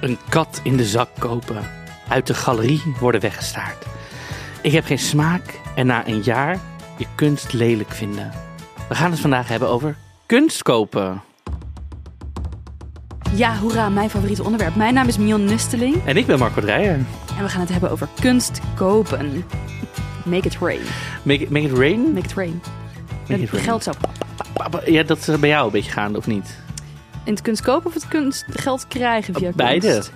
Een kat in de zak kopen. Uit de galerie worden weggestaard. Ik heb geen smaak en na een jaar je kunst lelijk vinden. We gaan het vandaag hebben over kunst kopen. Ja, hoera, mijn favoriete onderwerp. Mijn naam is Mion Nusteling En ik ben Marco Dreyer. en we gaan het hebben over kunst kopen. Make it rain. Make it, make it rain? Make it rain. Make it rain. geld zo Ja, dat is bij jou een beetje gaande, of niet? In het kunst kopen of het kunst geld krijgen via Beide. kunst?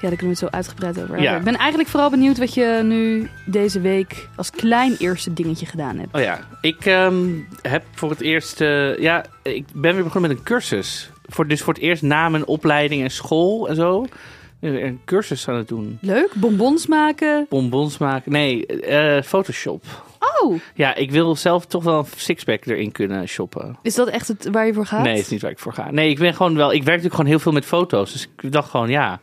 Ja, daar kunnen we het zo uitgebreid over hebben. Ja. Ik ben eigenlijk vooral benieuwd wat je nu deze week als klein eerste dingetje gedaan hebt. Oh ja, ik ehm, heb voor het eerst... eh, ja, ik ben weer begonnen met een cursus. Voor, dus voor het eerst na mijn opleiding en school en zo. Een cursus aan het doen. Leuk, bonbons maken. Bonbons maken. Nee, eh, Photoshop. Oh, Ja, ik wil zelf toch wel een sixpack erin kunnen shoppen. is dat echt het, waar je voor gaat? Nee, het is niet waar ik voor ga. Nee, ik ben gewoon wel. Ik werk natuurlijk gewoon heel veel met foto's. Dus ik dacht gewoon, ja,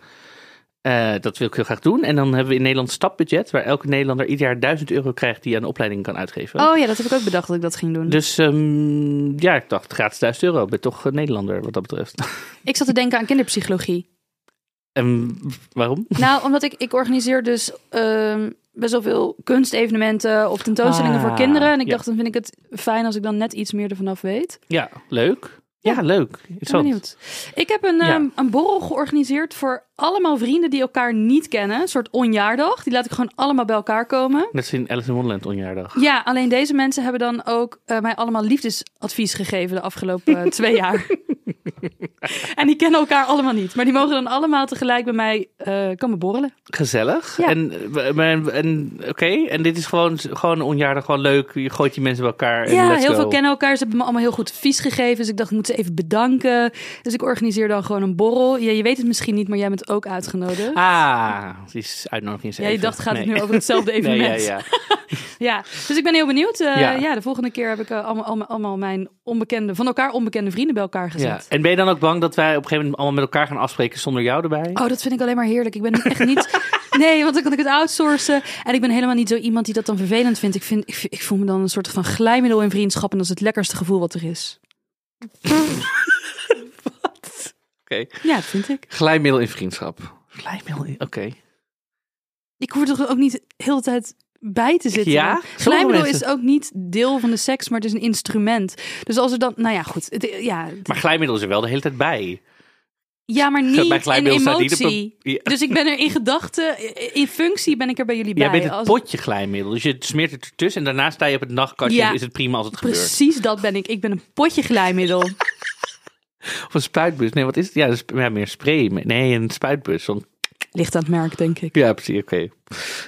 eh, dat wil ik heel graag doen. En dan hebben we in Nederland stapbudget, waar elke Nederlander ieder jaar 1000 euro krijgt die aan opleiding kan uitgeven. Oh ja, dat heb ik ook bedacht dat ik dat ging doen. Dus ehm, ja, ik dacht gratis 1000 euro. Ik ben toch een Nederlander wat dat betreft. Ik zat te denken aan kinderpsychologie. En waarom? Nou, omdat ik, ik organiseer dus ehm, best wel veel kunstevenementen of tentoonstellingen Ah, voor kinderen. En ik ja. dacht, dan vind ik het fijn als ik dan net iets meer ervan af weet. Ja, leuk. Ja, Ja. leuk. Ik ben benieuwd. Ik heb een, Ja. ehm, een borrel georganiseerd voor allemaal vrienden die elkaar niet kennen. Een soort onjaardag. Die laat ik gewoon allemaal bij elkaar komen. Net als in Alice in Wonderland onjaardag. Ja, alleen deze mensen hebben dan ook eh, mij allemaal liefdesadvies gegeven de afgelopen eh, twee jaar. en die kennen elkaar allemaal niet. Maar die mogen dan allemaal tegelijk bij mij eh, komen borrelen. Gezellig. Ja. En, en, en oké, en dit is gewoon, gewoon onjaardag, gewoon leuk. Je gooit die mensen bij elkaar. En Ja, heel go. veel kennen elkaar. Ze hebben me allemaal heel goed advies gegeven. Dus ik dacht, ik moet ze even bedanken. Dus ik organiseer dan gewoon een borrel. Ja, je weet het misschien niet, maar jij bent ook uitgenodigd. Ah, die is uitnodiging. ja, je dacht, gaat het nu over hetzelfde Nee, evenement? ja, ja. Ja, dus ik ben heel benieuwd. Eh, Ja. ja. de volgende keer heb ik eh, allemaal, allemaal, allemaal mijn onbekende, van elkaar onbekende vrienden bij elkaar ja. gezet. En ben je dan ook bang dat wij op een gegeven moment allemaal met elkaar gaan afspreken zonder jou erbij? Oh, dat vind ik alleen maar heerlijk. Ik ben echt niet... Nee, want dan kan ik het outsourcen. En ik ben helemaal niet zo iemand die dat dan vervelend vindt. Ik, vind, ik, ik voel me dan een soort van glijmiddel in vriendschap. En dat is het lekkerste gevoel wat er is. Oké. Ja, dat vind ik. Glijmiddel in vriendschap. Glijmiddel in, oké. Ik hoef er toch ook niet heel de tijd bij te zitten. Ja? Glijmiddel mensen- is ook niet deel van de seks, maar het is een instrument. Dus als er dan... Nou ja, goed. Het, ja, het- Maar glijmiddel is er wel de hele tijd bij. Ja, maar niet in emotie. Ja. Dus ik ben er in gedachten, in functie ben ik er bij jullie bij. Jij bent het Als- potje glijmiddel. Dus je smeert het ertussen en daarna sta je op het nachtkastje. Ja. en Is het prima als het gebeurt. Precies dat ben ik. Ik ben een potje glijmiddel. Of een spuitbus. Nee, wat is het? Ja, is ja, meer spray. Nee, een spuitbus. Zo'n- Ligt aan het merk, denk ik. Ja, precies. Oké.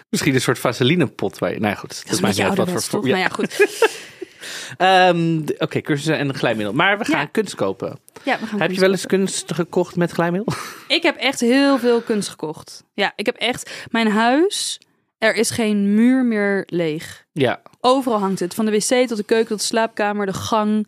Misschien een soort vaselinepot. Waar je, nou ja, goed. Dat maakt niet uit ouderwets, voor- ja. Nou ja, goed. Ehm, Oké, cursussen en glijmiddel. Maar we gaan Ja. kunst kopen. Ja, we gaan Heb je wel eens kunst gekocht met glijmiddel? Ik heb echt heel veel kunst gekocht. Ja, ik heb echt... Mijn huis, er is geen muur meer leeg. Ja. Overal hangt het. Van de wc tot de keuken tot de slaapkamer, de gang,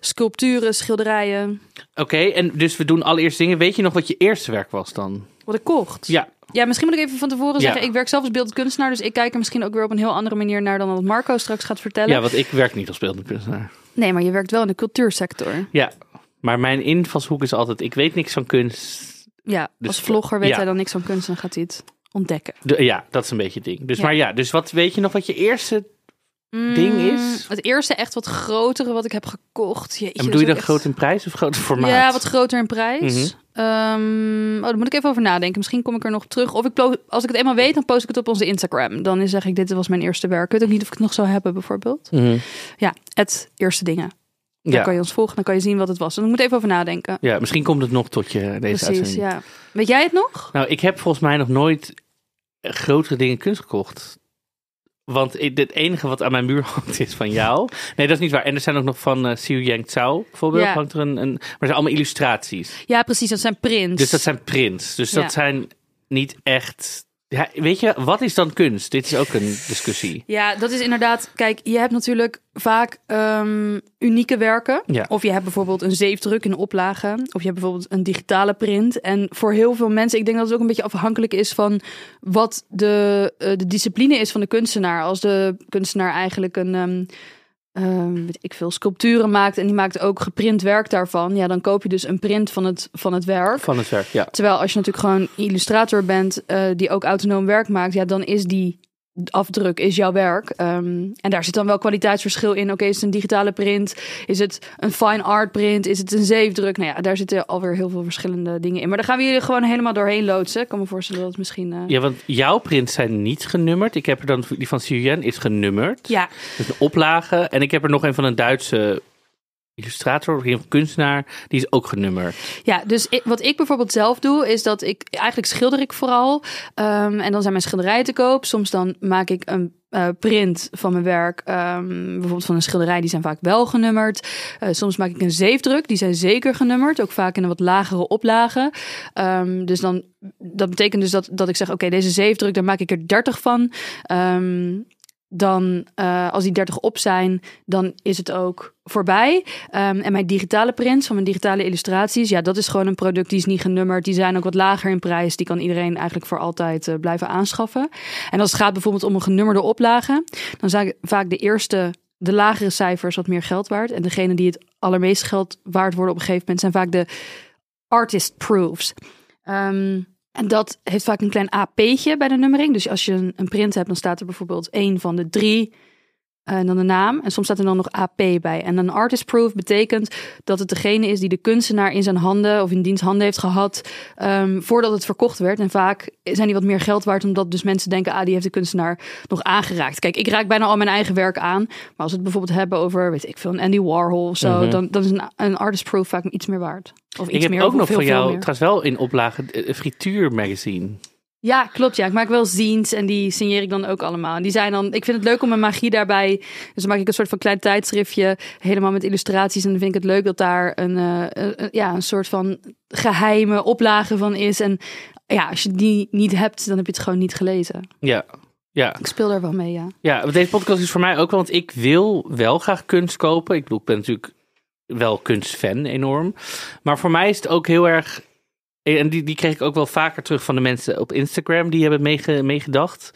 sculpturen, schilderijen. Oké, en dus we doen allereerst dingen. Weet je nog wat je eerste werk was dan? Wat ik kocht. Ja. Ja, misschien moet ik even van tevoren Ja. zeggen, ik werk zelf als beeldend kunstenaar, dus ik kijk er misschien ook weer op een heel andere manier naar dan wat Marco straks gaat vertellen. Ja, want ik werk niet als beeldend kunstenaar. Nee, maar je werkt wel in de cultuursector. Ja. Maar mijn invalshoek is altijd, ik weet niks van kunst. Ja, Dus- als vlogger weet ja. hij dan niks van kunst en gaat hij het ontdekken. De- ja, dat is een beetje het ding. Dus Ja. maar ja, dus wat weet je nog wat je eerste ding is? Mm, Het eerste echt wat grotere wat ik heb gekocht. Jeetje, En bedoel je dat is groot in prijs of groot in formaat? Ja, wat groter in prijs. Ehm, oh, daar moet ik even over nadenken. Misschien kom ik er nog op terug. Of ik als ik het eenmaal weet, dan post ik het op onze Instagram. Dan zeg ik, dit was mijn eerste werk. Ik weet ook niet of ik het nog zou hebben, bijvoorbeeld. Mhm. Ja, het eerste dingen. Dan Ja. kan je ons volgen, dan kan je zien wat het was. En ik moet even over nadenken. ja, misschien komt het nog tot je deze Precies, uitzending. ja. Weet jij het nog? Nou, ik heb volgens mij nog nooit grotere dingen kunst gekocht. Want het enige wat aan mijn muur hangt is van jou. Nee, dat is niet waar. En er zijn ook nog van Xiu Yang Zhao bijvoorbeeld. Ja. Hangt er een, een, maar het zijn allemaal illustraties. Ja, precies. Dat zijn prints. Dus dat zijn prints. Dus dat Ja. zijn niet echt... Ja, weet je, wat is dan kunst? Dit is ook een discussie. Ja, dat is inderdaad. Kijk, je hebt natuurlijk vaak ehm, unieke werken. Ja. Of je hebt bijvoorbeeld een zeefdruk in oplage. Of je hebt bijvoorbeeld een digitale print. En voor heel veel mensen, ik denk dat het ook een beetje afhankelijk is van wat de, eh, de discipline is van de kunstenaar. Als de kunstenaar eigenlijk een. ehm, ehm, weet ik veel, sculpturen maakt en die maakt ook geprint werk daarvan. Ja, dan koop je dus een print van het, van het werk. Van het werk, ja. Terwijl als je natuurlijk gewoon illustrator bent eh, die ook autonoom werk maakt, ja, dan is die afdruk is jouw werk. Ehm, en daar zit dan wel kwaliteitsverschil in. Oké, is het een digitale print? Is het een fine art print? Is het een zeefdruk? Nou ja, daar zitten alweer heel veel verschillende dingen in. Maar daar gaan we jullie gewoon helemaal doorheen loodsen. Ik kan me voorstellen dat het misschien... eh, Ja, want jouw prints zijn niet genummerd. Ik heb er dan, die van Yan is genummerd. ja, Dus een oplage. En ik heb er nog een van een Duitse illustrator, of kunstenaar. Die is ook genummerd. Ja, dus wat ik bijvoorbeeld zelf doe, is dat ik eigenlijk schilder ik vooral. Ehm, en dan zijn mijn schilderijen te koop. Soms dan maak ik een eh, print van mijn werk. ehm, bijvoorbeeld van een schilderij, die zijn vaak wel genummerd. Eh, soms maak ik een zeefdruk, die zijn zeker genummerd. Ook vaak in een wat lagere oplage. Ehm, dus dan, dat betekent dus dat, dat ik zeg, oké, deze zeefdruk, daar maak ik er 30 van. Ehm, dan, eh, als die 30 op zijn, dan is het ook voorbij. Ehm, en mijn digitale prints van mijn digitale illustraties, ja, dat is gewoon een product die is niet genummerd. Die zijn ook wat lager in prijs. Die kan iedereen eigenlijk voor altijd eh, blijven aanschaffen. En als het gaat bijvoorbeeld om een genummerde oplage, dan zijn vaak de eerste, de lagere cijfers wat meer geld waard. En degene die het allermeest geld waard worden op een gegeven moment zijn vaak de artist proofs. Ehm, en dat heeft vaak een klein AP'tje bij de nummering. Dus als je een, een print hebt, dan staat er bijvoorbeeld één van de drie en dan de naam. En soms staat er dan nog AP bij. En een artist proof betekent dat het degene is die de kunstenaar in zijn handen of in diens handen heeft gehad ehm, voordat het verkocht werd. En vaak zijn die wat meer geld waard, omdat dus mensen denken, ah, die heeft de kunstenaar nog aangeraakt. Kijk, ik raak bijna al mijn eigen werk aan. Maar als we het bijvoorbeeld hebben over, weet ik veel, een Andy Warhol of zo, Mhm. dan, dan is een, een artist proof vaak iets meer waard. Of iets ik heb meer, ook nog veel jou, trouwens wel in oplage, eh, frituurmagazine. Ja, klopt. Ja, ik maak wel zines en die signeer ik dan ook allemaal. En die zijn dan, ik vind het leuk om mijn magie daarbij. Dus dan maak ik een soort van klein tijdschriftje, helemaal met illustraties. En dan vind ik het leuk dat daar een, eh, een- ja, een soort van geheime oplage van is. En ja, als je die niet hebt, dan heb je het gewoon niet gelezen. Ja, ja. Ik speel daar wel mee, ja. Ja, deze podcast is voor mij ook wel, want ik wil wel graag kunst kopen. Ik bedoel, ik ben natuurlijk wel kunstfan enorm. Maar voor mij is het ook heel erg, eh, en die, die kreeg ik ook wel vaker terug van de mensen op Instagram die hebben meegedacht.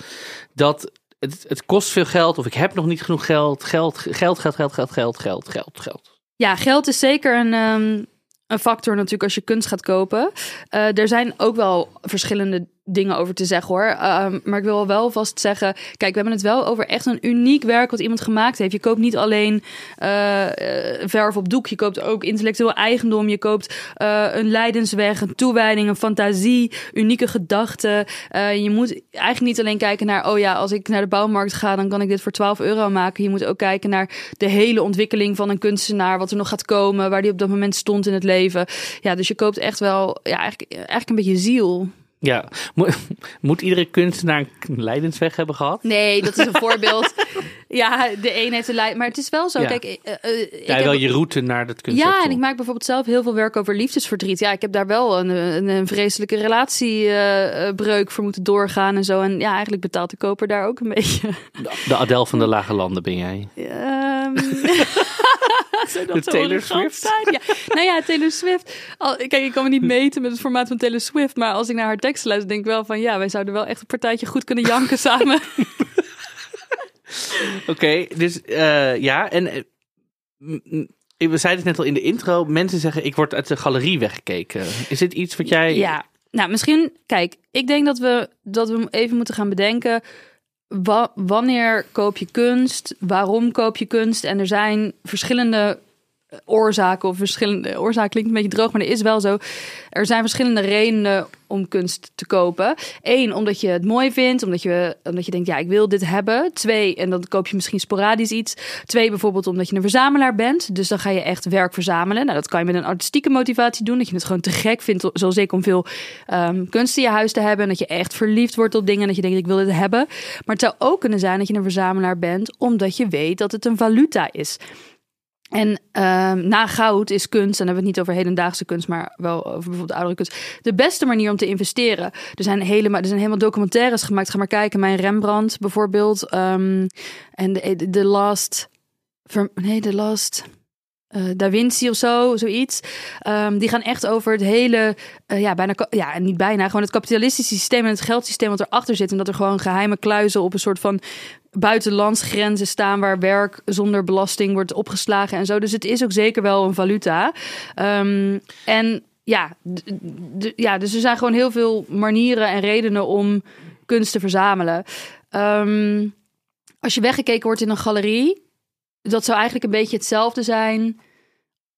Dat het, het kost veel geld of ik heb nog niet genoeg geld. Geld, geld, geld, geld, geld, geld, geld, geld. geld. Ja, geld is zeker een, ehm, een factor natuurlijk als je kunst gaat kopen. Eh, er zijn ook wel verschillende dingen over te zeggen hoor. Ehm, maar ik wil wel vast zeggen, kijk, we hebben het wel over echt een uniek werk wat iemand gemaakt heeft. Je koopt niet alleen eh, eh, verf op doek, je koopt ook intellectueel eigendom. Je koopt eh, een lijdensweg, een toewijding, een fantasie, unieke gedachten. Je moet eigenlijk niet alleen kijken naar, oh ja, als ik naar de bouwmarkt ga, dan kan ik dit voor 12 euro maken. Je moet ook kijken naar de hele ontwikkeling van een kunstenaar, wat er nog gaat komen, waar die op dat moment stond in het leven. Ja, dus je koopt echt wel, ja, eigenlijk, eigenlijk een beetje ziel. Ja, Mo- moet iedere kunstenaar een lijdensweg hebben gehad? Nee, dat is een voorbeeld. Ja, de een heeft een lijn. Maar het is wel zo. Ja. Kijk, eh, eh, ik Ja, heb- wel je route naar dat kunstwerk Ja, en ik maak bijvoorbeeld zelf heel veel werk over liefdesverdriet. Ja, ik heb daar wel een, een, een vreselijke relatiebreuk voor moeten doorgaan en zo. En ja, eigenlijk betaalt de koper daar ook een beetje. De Adele van de Lage Landen ben jij. Ehm, Zou dat De Taylor Swift? zijn? Ja. Nou ja, Taylor Swift. Al, kijk, ik kan me niet meten met het formaat van Taylor Swift. Maar als ik naar haar teksten luister, denk ik wel van... Ja, wij zouden wel echt een partijtje goed kunnen janken samen. Oké, dus eh, ja, en m- we zeiden het net al in de intro. Mensen zeggen, ik word uit de galerie weggekeken. Is dit iets wat jij... Ja, nou misschien, kijk, ik denk dat we, dat we even moeten gaan bedenken. Wa- wanneer koop je kunst? Waarom koop je kunst? En er zijn verschillende oorzaken of verschillende oorzaken klinkt een beetje droog, maar er is wel zo. Er zijn verschillende redenen om kunst te kopen. Eén, omdat je het mooi vindt, omdat je, omdat je denkt, ja, ik wil dit hebben. Twee, en dan koop je misschien sporadisch iets. Twee, bijvoorbeeld omdat je een verzamelaar bent. Dus dan ga je echt werk verzamelen. Nou, dat kan je met een artistieke motivatie doen. Dat je het gewoon te gek vindt, zoals ik, om veel ehm, kunst in je huis te hebben. En dat je echt verliefd wordt op dingen. En dat je denkt, ik wil dit hebben. Maar het zou ook kunnen zijn dat je een verzamelaar bent, omdat je weet dat het een valuta is. En ehm, na goud is kunst, en dan hebben we het niet over hedendaagse kunst, maar wel over bijvoorbeeld oudere kunst, de beste manier om te investeren. Er zijn, helemaal, er zijn helemaal documentaires gemaakt. Ga maar kijken, mijn Rembrandt bijvoorbeeld. ehm, en de, de Last. Nee, de Last. Eh, da Vinci of zo, zoiets. Ehm, die gaan echt over het hele, eh, ja, bijna, ja, niet bijna, gewoon het kapitalistische systeem en het geldsysteem wat erachter zit. En dat er gewoon geheime kluizen op een soort van buitenlandsgrenzen staan waar werk zonder belasting wordt opgeslagen en zo. Dus het is ook zeker wel een valuta. Ehm, en ja, ja, dus er zijn gewoon heel veel manieren en redenen om kunst te verzamelen. Ehm, als je weggekeken wordt in een galerie, dat zou eigenlijk een beetje hetzelfde zijn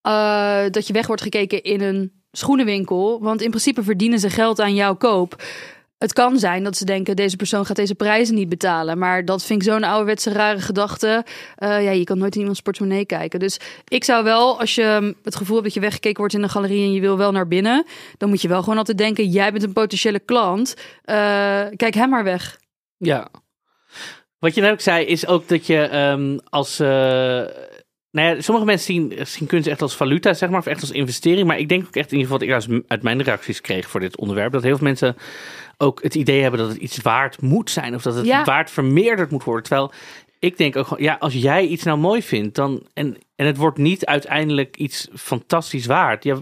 eh, dat je weg wordt gekeken in een schoenenwinkel. Want in principe verdienen ze geld aan jouw koop. Het kan zijn dat ze denken, deze persoon gaat deze prijzen niet betalen. Maar dat vind ik zo'n ouderwetse rare gedachte. Eh, ja, je kan nooit in iemands portemonnee kijken. Dus ik zou wel, als je het gevoel hebt dat je weggekeken wordt in een galerie en je wil wel naar binnen, dan moet je wel gewoon altijd denken, jij bent een potentiële klant. Eh, kijk hem maar weg. Ja. Wat je net ook zei, is ook dat je ehm, als. eh, nou ja, sommige mensen zien, zien kunst echt als valuta, zeg maar, of echt als investering. Maar ik denk ook echt, in ieder geval, wat ik uit- uit mijn reacties kreeg voor dit onderwerp, dat heel veel mensen ook het idee hebben dat het iets waard moet zijn, of dat het Ja. waard vermeerderd moet worden. Terwijl ik denk ook gewoon, ja, als jij iets nou mooi vindt, dan. En, en het wordt niet uiteindelijk iets fantastisch waard. Ja,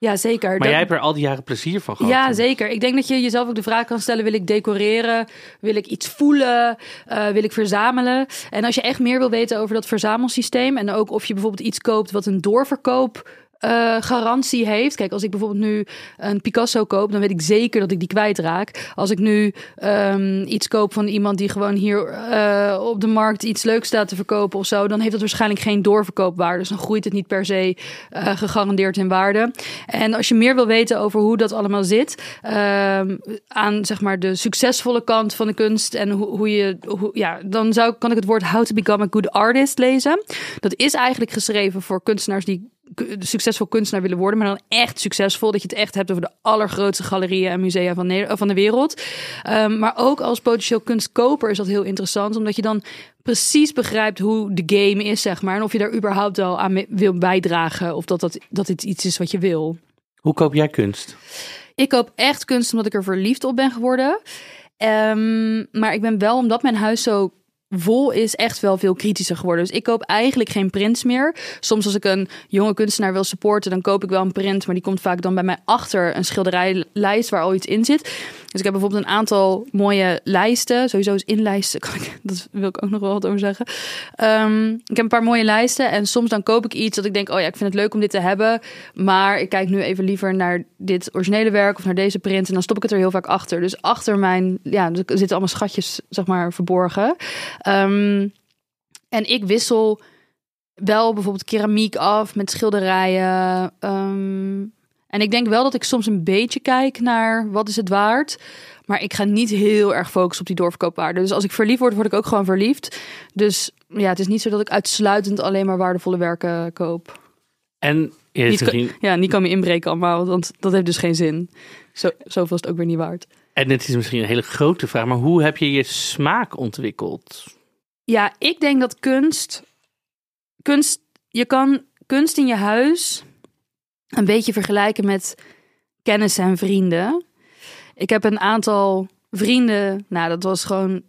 Ja, zeker. maar Dat- jij hebt er al die jaren plezier van gehad. Ja, zeker. Ik denk dat je jezelf ook de vraag kan stellen: wil ik decoreren? Wil ik iets voelen? Eh, wil ik verzamelen? En als je echt meer wil weten over dat verzamelsysteem en ook of je bijvoorbeeld iets koopt wat een doorverkoop. Eh, garantie heeft. Kijk, als ik bijvoorbeeld nu een Picasso koop, dan weet ik zeker dat ik die kwijtraak. Als ik nu ehm, iets koop van iemand die gewoon hier eh, op de markt iets leuks staat te verkopen of zo, dan heeft dat waarschijnlijk geen doorverkoopwaarde. Dus dan groeit het niet per se eh, gegarandeerd in waarde. En als je meer wil weten over hoe dat allemaal zit, ehm, aan zeg maar de succesvolle kant van de kunst en hoe, je, ja, dan zou, kan ik het woord How to Become a Good Artist lezen. Dat is eigenlijk geschreven voor kunstenaars die succesvol kunstenaar willen worden, maar dan echt succesvol. Dat je het echt hebt over de allergrootste galerieën en musea van, van de wereld. Ehm, maar ook als potentieel kunstkoper is dat heel interessant, omdat je dan precies begrijpt hoe de game is, zeg maar. En of je daar überhaupt wel aan wil bijdragen, of dat, dat, dat dit iets is wat je wil. Hoe koop jij kunst? Ik koop echt kunst omdat ik er verliefd op ben geworden. Ehm, maar ik ben wel, omdat mijn huis zo vol is, echt wel veel kritischer geworden. Dus ik koop eigenlijk geen prints meer. Soms als ik een jonge kunstenaar wil supporten, dan koop ik wel een print. Maar die komt vaak dan bij mij achter een schilderijlijst waar al iets in zit. Dus ik heb bijvoorbeeld een aantal mooie lijsten. Sowieso is inlijsten, kan ik, dat wil ik ook nog wel wat over zeggen. Ehm, ik heb een paar mooie lijsten. En soms dan koop ik iets dat ik denk, oh ja, ik vind het leuk om dit te hebben. Maar ik kijk nu even liever naar dit originele werk of naar deze print. En dan stop ik het er heel vaak achter. Dus achter mijn, ja, er zitten allemaal schatjes, zeg maar, verborgen. Ehm, en ik wissel wel bijvoorbeeld keramiek af met schilderijen. Ehm, en ik denk wel dat ik soms een beetje kijk naar wat is het waard. Maar ik ga niet heel erg focussen op die doorverkoopwaarde. Dus als ik verliefd word, word ik ook gewoon verliefd. Dus ja, het is niet zo dat ik uitsluitend alleen maar waardevolle werken koop. En je Niet misschien- Ja, niet kan me inbreken allemaal, want dat heeft dus geen zin. Zo, zoveel is het ook weer niet waard. En dit is misschien een hele grote vraag, maar hoe heb je je smaak ontwikkeld? Ja, ik denk dat kunst. Kunst. Je kan kunst in je huis een beetje vergelijken met kennissen en vrienden. Ik heb een aantal vrienden. Nou, dat was gewoon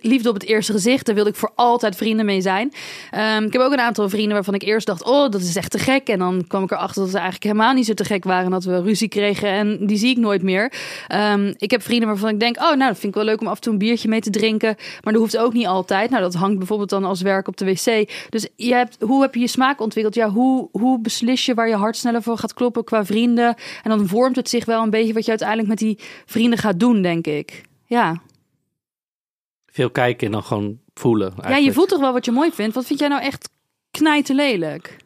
liefde op het eerste gezicht. Daar wilde ik voor altijd vrienden mee zijn. Ehm, ik heb ook een aantal vrienden waarvan ik eerst dacht: oh, dat is echt te gek. En dan kwam ik erachter dat ze eigenlijk helemaal niet zo te gek waren. Dat we ruzie kregen en die zie ik nooit meer. Ehm, ik heb vrienden waarvan ik denk: oh, nou, dat vind ik wel leuk om af en toe een biertje mee te drinken. Maar dat hoeft ook niet altijd. Nou, dat hangt bijvoorbeeld dan als werk op de wc. Dus je hebt, hoe heb je je smaak ontwikkeld? Ja, hoe, hoe beslis je waar je hart sneller voor gaat kloppen qua vrienden? En dan vormt het zich wel een beetje wat je uiteindelijk met die vrienden gaat doen, denk ik. Ja. Veel kijken en dan gewoon voelen. Ja, je eigenlijk. voelt toch wel wat je mooi vindt. Wat vind jij nou echt knijten lelijk?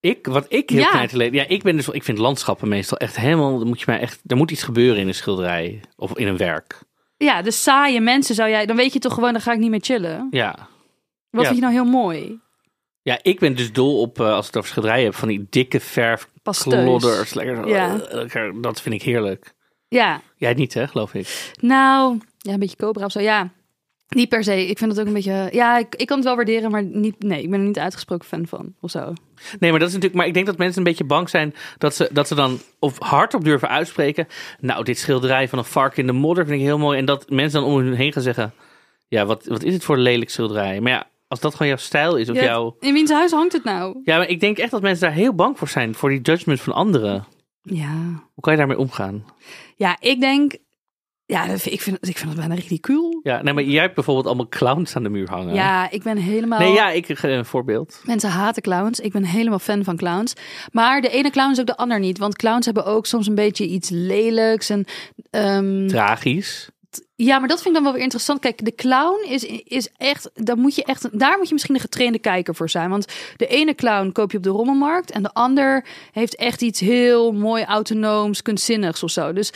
Ik, wat ik heel Ja. Ja, ik ben dus, ik vind landschappen meestal echt helemaal. Dan moet je mij echt, er moet iets gebeuren in een schilderij of in een werk. Ja, dus saaie mensen zou jij... Dan weet je toch gewoon, dan ga ik niet meer chillen. Ja, Wat Ja. vind je nou heel mooi? ja, ik ben dus dol op als ik het over schilderijen heb van die dikke verf klodders. Lekker, Ja. eh, dat vind ik heerlijk. Ja, Jij niet, hè, geloof ik. nou, ja, een beetje cobra of zo. Ja, niet per se. Ik vind het ook een beetje... Ja, ik, ik kan het wel waarderen, maar niet, nee, ik ben er niet uitgesproken fan van. Of zo. Nee, maar dat is natuurlijk. Maar ik denk dat mensen een beetje bang zijn dat ze, dat ze dan of hardop durven uitspreken. Nou, dit schilderij van een vark in de modder vind ik heel mooi. En dat mensen dan om hun heen gaan zeggen: Ja, wat, wat is het voor een lelijk schilderij? Maar ja, als dat gewoon jouw stijl is of Ja, jouw. In wiens huis hangt het nou? Ja, maar ik denk echt dat mensen daar heel bang voor zijn. Voor die judgment van anderen. Ja, Hoe kan je daarmee omgaan? ja ik denk... Ja, dat vind- ik vind, ik vind het bijna ridicuul. Ja, nee, maar jij hebt bijvoorbeeld allemaal clowns aan de muur hangen. Ja, ik ben helemaal... Nee, ja, ik geef een voorbeeld. Mensen haten clowns. Ik ben helemaal fan van clowns. Maar de ene clown is ook de ander niet. Want clowns hebben ook soms een beetje iets lelijks. En, ehm, Tragisch. ja, maar dat vind ik dan wel weer interessant. Kijk, de clown is, is echt... Dan moet je echt daar moet je misschien een getrainde kijker voor zijn. Want de ene clown koop je op de rommelmarkt. En de ander heeft echt iets heel mooi autonooms, kunstzinnigs of zo. Dus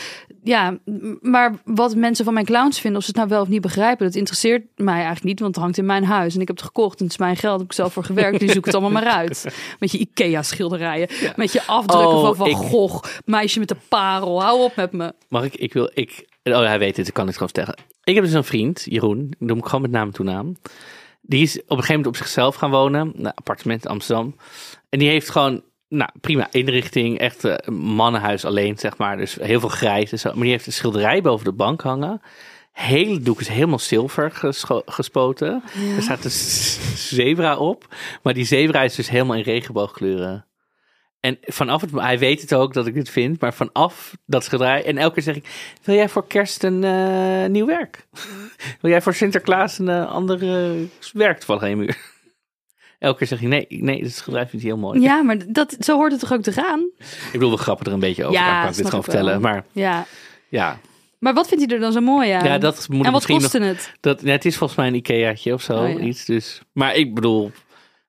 ja, maar wat mensen van mijn clowns vinden... of ze het nou wel of niet begrijpen... dat interesseert mij eigenlijk niet. Want het hangt in mijn huis. En ik heb het gekocht. En het is mijn geld. Heb ik zelf voor gewerkt. Die zoek het allemaal maar uit. Met je Ikea-schilderijen. Met je afdrukken Oh, van Van ik- Gogh. Meisje met de parel. Hou op met me. Mag ik? Ik wil. Ik. Oh, hij weet het. Ik kan het gewoon zeggen. Ik heb dus een vriend, Jeroen. Noem ik gewoon met naam en toenaam. Die is op een gegeven moment op zichzelf gaan wonen. Nou, appartement in Amsterdam. En die heeft gewoon. Nou, prima inrichting. Echt eh, mannenhuis alleen, zeg maar. Dus heel veel grijs en zo. Maar die heeft een schilderij boven de bank hangen. Hele doek is helemaal zilver gespoten. Er staat een zebra op. Maar die zebra is dus helemaal in regenboogkleuren. En vanaf het, hij weet het ook dat ik het vind, maar vanaf dat schilderij. En elke keer zeg ik: Wil jij voor kerst een eh, nieuw werk? Wil jij voor Sinterklaas een eh, ander werk toevallig aan je muur? Elke keer zeg je: Nee, nee, dat schilderij vind ik heel mooi. Ja, maar dat, zo hoort het toch ook te gaan? Ik bedoel, we grappen er een beetje over. Ja, kan ik dit gewoon vertellen. Maar Ja. ja, Maar wat vindt hij er dan zo mooi aan? ja dat moet ik en wat misschien kostte nog. het? Dat, ja, het is volgens mij een Ikeaatje of zo. Oh, ja. iets, dus. Maar ik bedoel,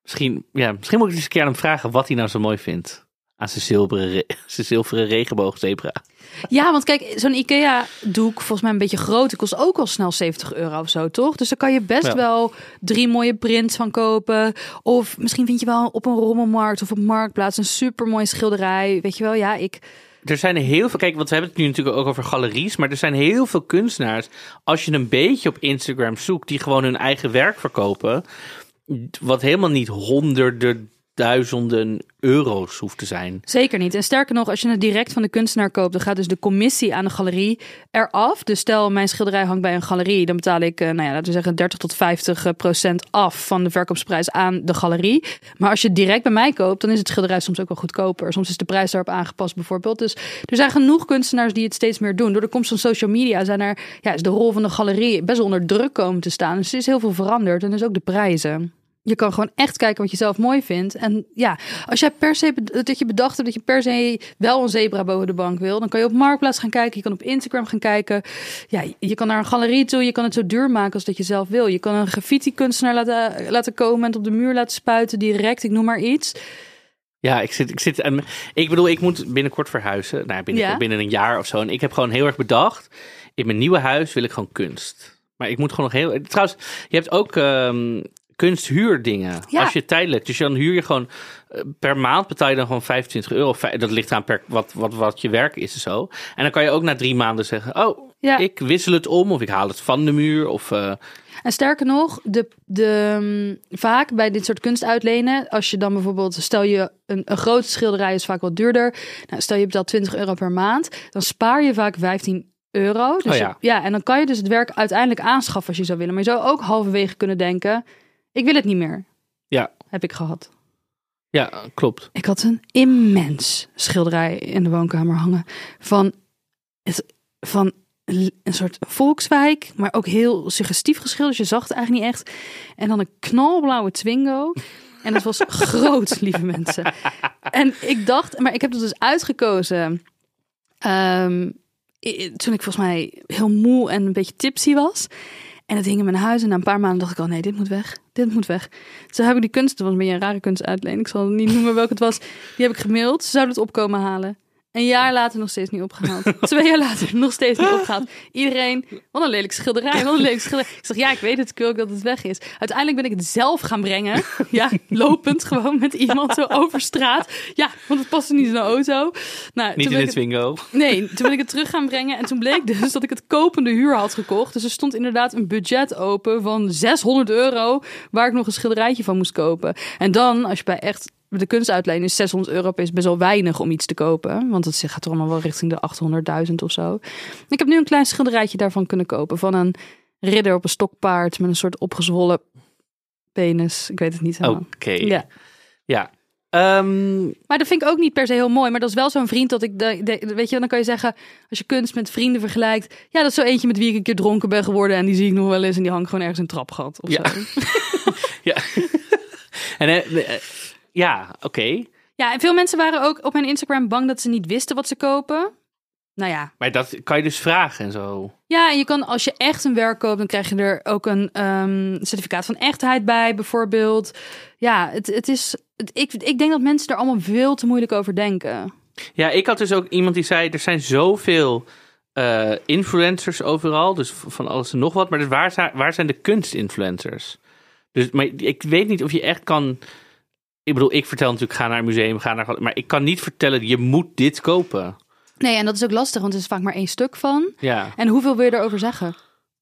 misschien, ja, misschien moet ik eens een keer aan hem vragen wat hij nou zo mooi vindt. Aan zijn zilveren, re- zijn zilveren regenboogzebra. Ja, want kijk, zo'n IKEA-doek, volgens mij een beetje groot, die kost ook al snel 70 euro of zo, toch? Dus daar kan je best Ja. wel drie mooie prints van kopen. Of misschien vind je wel op een rommelmarkt of op marktplaats een supermooi schilderij. Weet je wel, ja, ik... Er zijn heel veel, kijk, want we hebben het nu natuurlijk ook over galeries, maar er zijn heel veel kunstenaars. Als je een beetje op Instagram zoekt, die gewoon hun eigen werk verkopen, wat helemaal niet honderden, duizenden euro's hoeft te zijn. Zeker niet. En sterker nog, als je het direct van de kunstenaar koopt, dan gaat dus de commissie aan de galerie eraf. Dus stel, mijn schilderij hangt bij een galerie, dan betaal ik, eh, nou ja, laten we zeggen 30 tot 50 procent af van de verkoopsprijs aan de galerie. Maar als je het direct bij mij koopt, dan is het schilderij soms ook wel goedkoper. Soms is de prijs daarop aangepast bijvoorbeeld. Dus er zijn genoeg kunstenaars die het steeds meer doen. Door de komst van social media zijn er, ja, is de rol van de galerie best wel onder druk komen te staan. Dus er is heel veel veranderd en dus ook de prijzen. Je kan gewoon echt kijken wat je zelf mooi vindt. En ja, als jij per se dat je bedacht hebt dat je per se wel een zebra boven de bank wil, dan kan je op Marktplaats gaan kijken. Je kan op Instagram gaan kijken. Ja, je kan naar een galerie toe. Je kan het zo duur maken als dat je zelf wil. Je kan een graffiti-kunstenaar laten, laten komen en het op de muur laten spuiten direct. Ik noem maar iets. Ja, ik zit, ik zit, en ik bedoel, ik moet binnenkort verhuizen. Nou, binnenkort, Ja. binnen een jaar of zo. En ik heb gewoon heel erg bedacht, in mijn nieuwe huis wil ik gewoon kunst. Maar ik moet gewoon nog heel, trouwens, je hebt ook ehm kunsthuurdingen. Ja. Als je tijdelijk, dus dan huur je gewoon eh, per maand betaal je dan gewoon 25 euro. Dat ligt aan per wat, wat, wat je werk is en zo. En dan kan je ook na drie maanden zeggen, oh, Ja. ik wissel het om of ik haal het van de muur of eh, En sterker nog, de, de, mm, vaak bij dit soort kunst uitlenen, als je dan bijvoorbeeld, stel je een, een grote schilderij is vaak wat duurder. Nou, stel je betaalt 20 euro per maand, dan spaar je vaak 15 euro. Dus Oh ja. je- ja, en dan kan je dus het werk uiteindelijk aanschaffen als je zou willen. Maar je zou ook halverwege kunnen denken, ik wil het niet meer. ja, Heb ik gehad. ja, klopt. Ik had een immens schilderij in de woonkamer hangen van, van een soort volkswijk, maar ook heel suggestief geschilderd. Dus je zag het eigenlijk niet echt. En dan een knalblauwe Twingo. En dat was groot, lieve mensen. En ik dacht, maar ik heb het dus uitgekozen ehm, toen ik volgens mij heel moe en een beetje tipsy was. En het hing in mijn huis en na een paar maanden dacht ik al, nee, dit moet weg. Dit moet weg. Toen heb ik die kunst, was een rare kunstuitleen. Ik zal niet noemen welke het was. Die heb ik gemaild. Ze zouden het opkomen halen. Een jaar later nog steeds niet opgehaald. Twee jaar later nog steeds niet opgehaald. Iedereen, wat een lelijk schilderij, wat een lelijk schilderij. Ik zeg, ja, ik weet het, ik wil ook dat het weg is. Uiteindelijk ben ik het zelf gaan brengen. Ja, lopend gewoon met iemand zo over straat. Ja, want het paste niet in de auto. Nou, Niet toen in het ik Twingo. Nee, toen ben ik het terug gaan brengen. En toen bleek dus dat ik het kopende huur had gekocht. Dus er stond inderdaad een budget open van 600 euro. Waar ik nog een schilderijtje van moest kopen. En dan, als je bij echt de kunstuitleen is 600 euro is best wel weinig om iets te kopen. Want het gaat toch allemaal wel richting de 800.000 of zo. Ik heb nu een klein schilderijtje daarvan kunnen kopen. Van een ridder op een stokpaard met een soort opgezwollen penis. Ik weet het niet helemaal. Oké. Ja. Ja. Ehm, Maar dat vind ik ook niet per se heel mooi. Maar dat is wel zo'n vriend dat ik... De, de- weet je, dan kan je zeggen... Als je kunst met vrienden vergelijkt... Ja, dat is zo eentje met wie ik een keer dronken ben geworden. En die zie ik nog wel eens. En die hangt gewoon ergens in een trapgat. Of Ja. zo. ja. en, eh, eh, ja, oké. Ja, en veel mensen waren ook op mijn Instagram bang dat ze niet wisten wat ze kopen. Nou ja. Maar dat kan je dus vragen en zo. Ja, en je kan, als je echt een werk koopt, dan krijg je er ook een ehm, certificaat van echtheid bij, bijvoorbeeld. Ja, het, het is. Het, ik, ik denk dat mensen er allemaal veel te moeilijk over denken. Ja, ik had dus ook iemand die zei: er zijn zoveel eh, influencers overal, dus van alles en nog wat. Maar dus waar, zijn, waar zijn de kunstinfluencers? Dus, maar ik weet niet of je echt kan. Ik bedoel, ik vertel natuurlijk: ga naar een museum, ga naar. Maar ik kan niet vertellen: je moet dit kopen. Nee, en dat is ook lastig, want er is vaak maar één stuk van. Ja, En hoeveel wil je erover zeggen?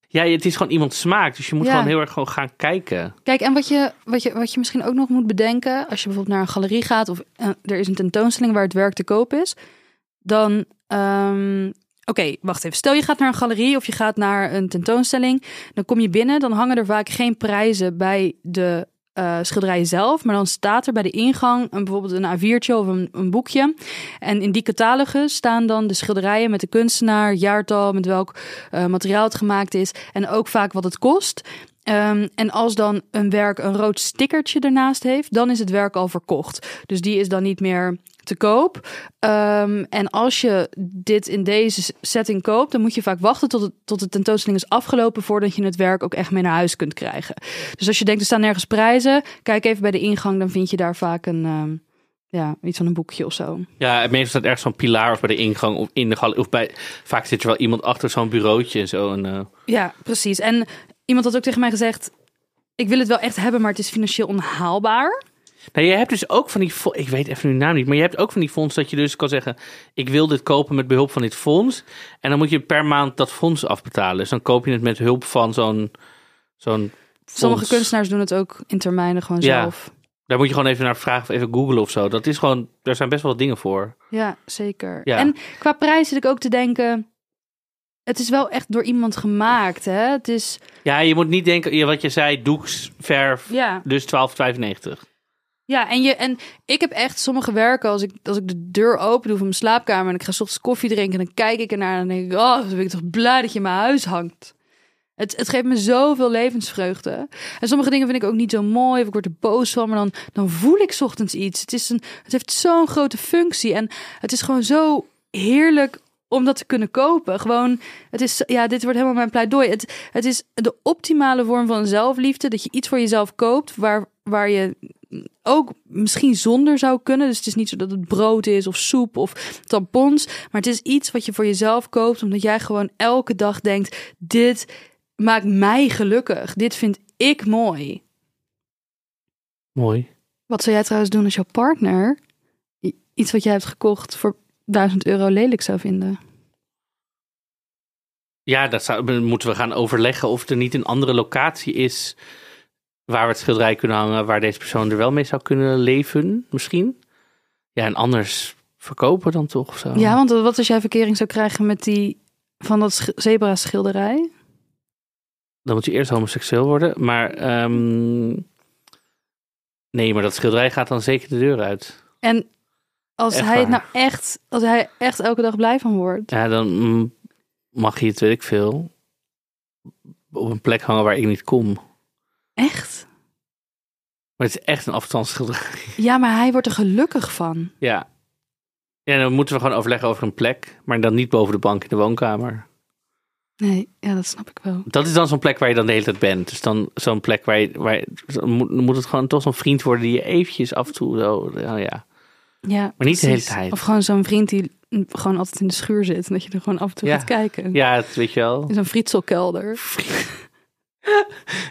ja het is gewoon iemand smaak, dus je moet Ja. gewoon heel erg gewoon gaan kijken. Kijk, en wat je, wat, je, wat je misschien ook nog moet bedenken, als je bijvoorbeeld naar een galerie gaat of eh, er is een tentoonstelling waar het werk te koop is, dan. ehm, Oké, wacht even. Stel je gaat naar een galerie of je gaat naar een tentoonstelling. Dan kom je binnen, dan hangen er vaak geen prijzen bij de schilderijen zelf. Maar dan staat er bij de ingang een, bijvoorbeeld een A4'tje of een, een boekje. En in die catalogus staan dan de schilderijen met de kunstenaar, jaartal, met welk eh, materiaal het gemaakt is. En ook vaak wat het kost. Ehm, en als dan een werk een rood stickertje ernaast heeft, dan is het werk al verkocht. Dus die is dan niet meer te koop. Ehm, en als je dit in deze setting koopt, dan moet je vaak wachten tot, het, tot de tentoonstelling is afgelopen voordat je het werk ook echt mee naar huis kunt krijgen. Dus als je denkt er staan nergens prijzen, kijk even bij de ingang, dan vind je daar vaak een ehm, ja, iets van een boekje of zo. Ja, het meestal staat ergens zo'n pilaar of bij de ingang of in de gal of bij. Vaak zit er wel iemand achter zo'n bureautje en zo. En, eh, Ja, precies. En iemand had ook tegen mij gezegd: ik wil het wel echt hebben, maar het is financieel onhaalbaar. Nou, je hebt dus ook van die, ik weet even nu naam niet, maar je hebt ook van die fonds dat je dus kan zeggen, ik wil dit kopen met behulp van dit fonds. En dan moet je per maand dat fonds afbetalen. Dus dan koop je het met hulp van zo'n, zo'n Sommige kunstenaars doen het ook in termijnen gewoon Ja. zelf. Daar moet je gewoon even naar vragen of even googlen of zo. Dat is gewoon, daar zijn best wel wat dingen voor. Ja, zeker. Ja. En qua prijs zit ik ook te denken. Het is wel echt door iemand gemaakt, hè? Het is. Ja, je moet niet denken, wat je zei, doeks, verf, Ja. dus 12,95. Ja, en, je, en ik heb echt sommige werken, als ik, als ik de deur open doe van mijn slaapkamer en ik ga 's ochtends koffie drinken, dan kijk ik ernaar en dan denk ik, oh, dan ben ik toch blij dat je in mijn huis hangt. Het, het geeft me zoveel levensvreugde. En sommige dingen vind ik ook niet zo mooi, of ik word er boos van, maar dan, dan voel ik ochtends iets. Het, is een, het heeft zo'n grote functie en het is gewoon zo heerlijk om dat te kunnen kopen. Gewoon, het is, ja, dit wordt helemaal mijn pleidooi. Het, het is de optimale vorm van zelfliefde, dat je iets voor jezelf koopt waar, waar je ook misschien zonder zou kunnen. Dus het is niet zo dat het brood is of soep of tampons. Maar het is iets wat je voor jezelf koopt. Omdat jij gewoon elke dag denkt: dit maakt mij gelukkig. Dit vind ik mooi. Mooi. Wat zou jij trouwens doen als jouw partner iets wat jij hebt gekocht voor 1000 euro lelijk zou vinden? Ja, dat zou, moeten we gaan overleggen of er niet een andere locatie is waar we het schilderij kunnen hangen, waar deze persoon er wel mee zou kunnen leven, misschien. Ja, en anders verkopen dan toch zo. Ja, want wat als jij verkering zou krijgen met die van dat zebra schilderij? Dan moet je eerst homoseksueel worden, maar ehm, nee, maar dat schilderij gaat dan zeker de deur uit. En als Echt hij het waar. nou echt, als hij echt elke dag blij van wordt. Ja, dan mag je het, weet ik veel, op een plek hangen waar ik niet kom. Echt? Maar het is echt een afstandsschilderij. Ja, maar hij wordt er gelukkig van. Ja. Ja, dan moeten we gewoon overleggen over een plek, maar dan niet boven de bank in de woonkamer. Nee, ja, dat snap ik wel. Dat is dan zo'n plek waar je dan de hele tijd bent. Dus dan zo'n plek waar je, waar je- moet, het gewoon toch zo'n vriend worden die je eventjes af en toe zo, ja. Ja, Maar niet de hele tijd. Of gewoon zo'n vriend die gewoon altijd in de schuur zit. En dat je er gewoon af en toe Ja. gaat kijken. Ja, het weet je wel. In zo'n frietselkelder.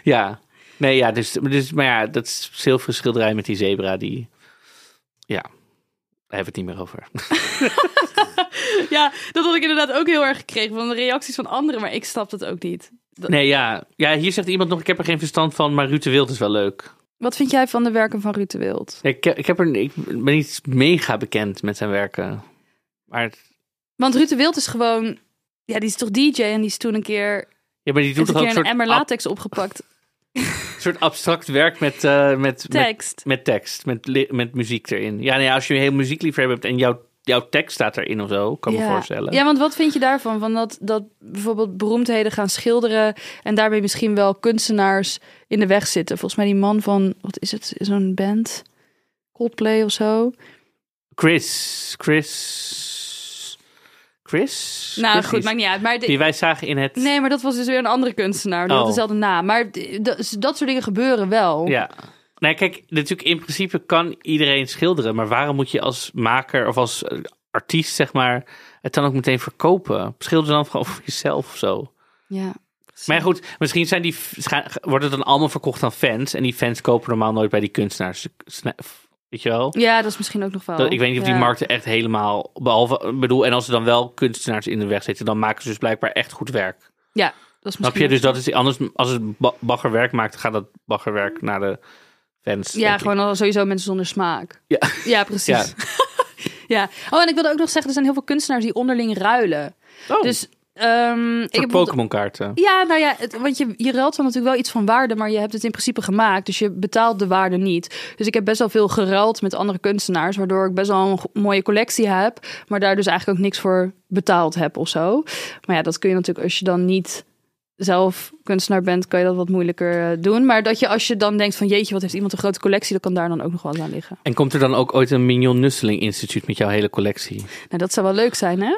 Ja. Nee, ja, dus, dus, maar ja, dat zilveren schilderij met die zebra, die, ja, daar hebben we het niet meer over. Ja, dat had ik inderdaad ook heel erg gekregen van de reacties van anderen. Maar ik snap het ook niet. Dat- Nee, ja. Ja, hier zegt iemand nog, ik heb er geen verstand van, maar Ruud de Wild is wel leuk. Wat vind jij van de werken van Ruud de Wild? Ik, ik, heb er, ik ben niet mega bekend met zijn werken. Maar, Want Ruud de Wild is gewoon... Ja, die is toch DJ en die is toen een keer, ja, maar die doet toch een ook keer een soort, emmer latex opgepakt. Soort abstract werk met, eh, met, met, Tekst. met tekst, met, met muziek erin. Ja, nee, als je een heel muziekliefhebber hebt en jouw, jouw tekst staat erin of zo, kan ik me voorstellen. Ja, want wat vind je daarvan? Van dat, dat bijvoorbeeld beroemdheden gaan schilderen en daarbij misschien wel kunstenaars in de weg zitten. Volgens mij die man van, wat is het, zo'n band? Coldplay of zo. Chris, Chris, Chris? Nou Chris goed, maakt niet uit. Maar de- Die wij zagen in het... nee, maar dat was dus weer een andere kunstenaar. Die Oh. had dezelfde naam. Maar d- dat, dat soort dingen gebeuren wel. Ja. Nee, kijk, natuurlijk in principe kan iedereen schilderen, maar waarom moet je als maker of als eh, artiest, zeg maar, het dan ook meteen verkopen? Schilder dan gewoon voor jezelf of zo. Ja. Maar goed, misschien zijn die, worden dan allemaal verkocht aan fans en die fans kopen normaal nooit bij die kunstenaars. Weet je wel? Ja, dat is misschien ook nog wel. Dat, ik weet niet of die Ja. markten echt helemaal, behalve, bedoel, en als er dan wel kunstenaars in de weg zitten, dan maken ze dus blijkbaar echt goed werk. Ja, dat is Snap misschien je? Dus dat is anders, als het ba- baggerwerk maakt, gaat dat baggerwerk naar de fans. Ja, gewoon al sowieso mensen zonder smaak. Ja. Ja, precies. Ja. Oh, en ik wilde ook nog zeggen, er zijn heel veel kunstenaars die onderling ruilen. Oh, Dus ehm, ik heb Pokémon kaarten. Ja, nou ja, het- want je, je ruilt dan natuurlijk wel iets van waarde, maar je hebt het in principe gemaakt, dus je betaalt de waarde niet. Dus ik heb best wel veel geruild met andere kunstenaars, waardoor ik best wel een mooie collectie heb, maar daar dus eigenlijk ook niks voor betaald heb of zo. Maar ja, dat kun je natuurlijk als je dan niet zelf kunstenaar bent, kan je dat wat moeilijker eh, doen. Maar dat je als je dan denkt van jeetje, wat heeft iemand een grote collectie, dat kan daar dan ook nog wel eens aan liggen. En komt er dan ook ooit een Mignon Nusseling Instituut met jouw hele collectie? Nou, dat zou wel leuk zijn, hè?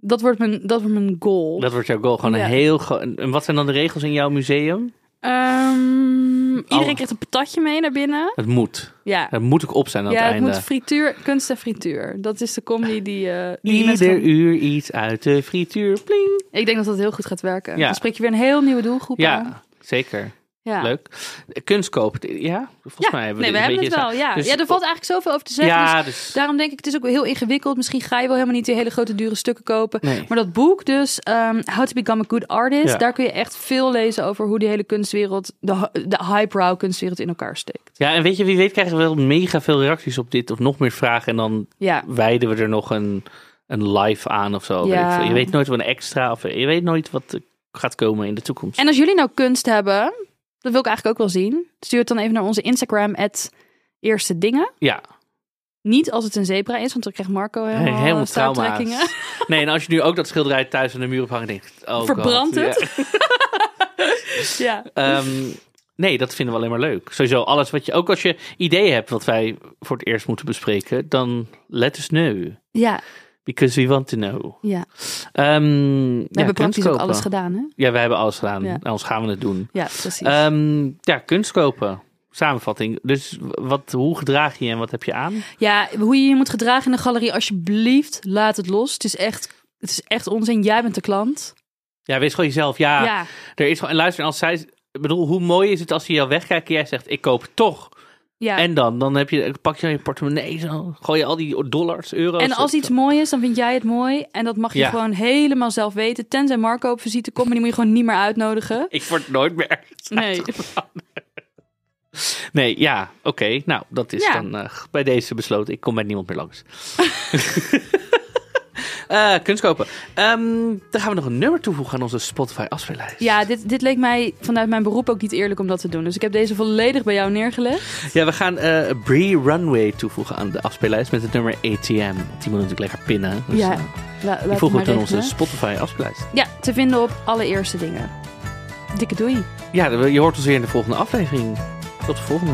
Dat wordt mijn, dat wordt mijn goal. Dat wordt jouw goal. Gewoon Ja. een heel... En wat zijn dan de regels in jouw museum? Ehm, iedereen krijgt een patatje mee naar binnen. Het moet. Ja, Het moet ook op zijn aan ja het het einde. moet frituur, kunst en frituur. Dat is de comedy die, eh die Ieder uur iets uit de frituur. Pling. Ik denk dat dat heel goed gaat werken. Ja. Dan spreek je weer een heel nieuwe doelgroep aan. Ja, zeker. Ja. Leuk. Kunstkoop. Ja, volgens Ja, mij hebben nee, we we dit hebben het wel. Ja. Dus- ja, er valt eigenlijk zoveel over te zeggen. dus Ja, dus... daarom denk ik, het is ook heel ingewikkeld. Misschien ga je wel helemaal niet die hele grote dure stukken kopen. Nee. Maar dat boek dus, ehm, How to Become a Good Artist, daar kun je echt veel lezen over hoe die hele kunstwereld, de, de highbrow kunstwereld in elkaar steekt. Ja, en weet je, wie weet krijgen we wel mega veel reacties op dit of nog meer vragen. En dan wijden we er nog een, een live aan of zo. Weet ik. Je weet nooit wat een extra of je weet nooit wat gaat komen in de toekomst. En als jullie nou kunst hebben, dat wil ik eigenlijk ook wel zien. Stuur het dan even naar onze Instagram, eerste dingen. Ja, Niet als het een zebra is, want dan krijgt Marco helemaal, helemaal helemaal trauma's. Nee, en als je nu ook dat schilderij thuis aan de muur ophangt, denk je, oh Verbrandt God. het? Ja. Ja. Ehm, nee, dat vinden we alleen maar leuk. Sowieso alles wat je, ook als je ideeën hebt wat wij voor het eerst moeten bespreken, dan let us know. ja, Because we want to know. ja. Ehm We ja, hebben praktisch kunst ook kopen. alles gedaan, hè? Ja, we hebben alles gedaan. Ja. Ons gaan we het doen. Ja, precies. Ehm, ja, kunst kopen. Samenvatting. Dus wat, hoe gedraag je je en wat heb je aan? ja, hoe je je moet gedragen in de galerie, alsjeblieft, laat het los. Het is echt, het is echt onzin. Jij bent de klant. Ja, wees gewoon jezelf. Ja, Ja, er is gewoon. En luister, als zij. Ik bedoel, hoe mooi is het als ze jou wegkijken en jij zegt: Ik koop toch. Ja. En dan, dan heb je, pak je je portemonnee zo. Gooi je al die dollars, euro's. En als iets mooi is, dan vind jij het mooi. En dat mag je Ja. gewoon helemaal zelf weten. Tenzij Marco op visite komt, maar die moet je gewoon niet meer uitnodigen. Ik word nooit meer. Nee. Nee, ja, oké. Nou, dat is Ja. dan eh, bij deze besloten. Ik kom bij niemand meer langs. Eh kunst kopen. Ehm, dan gaan we nog een nummer toevoegen aan onze Spotify afspeellijst. Ja, dit, dit leek mij vanuit mijn beroep ook niet eerlijk om dat te doen. Dus ik heb deze volledig bij jou neergelegd. Ja, we gaan eh Bree Runway toevoegen aan de afspeellijst met het nummer ATM. Die moet natuurlijk lekker pinnen. Dus, Ja, La, die voegen we in onze. Spotify afspeellijst. Ja, te vinden op alle eerste dingen. Dikke doei. Ja, je hoort ons weer in de volgende aflevering. Tot de volgende.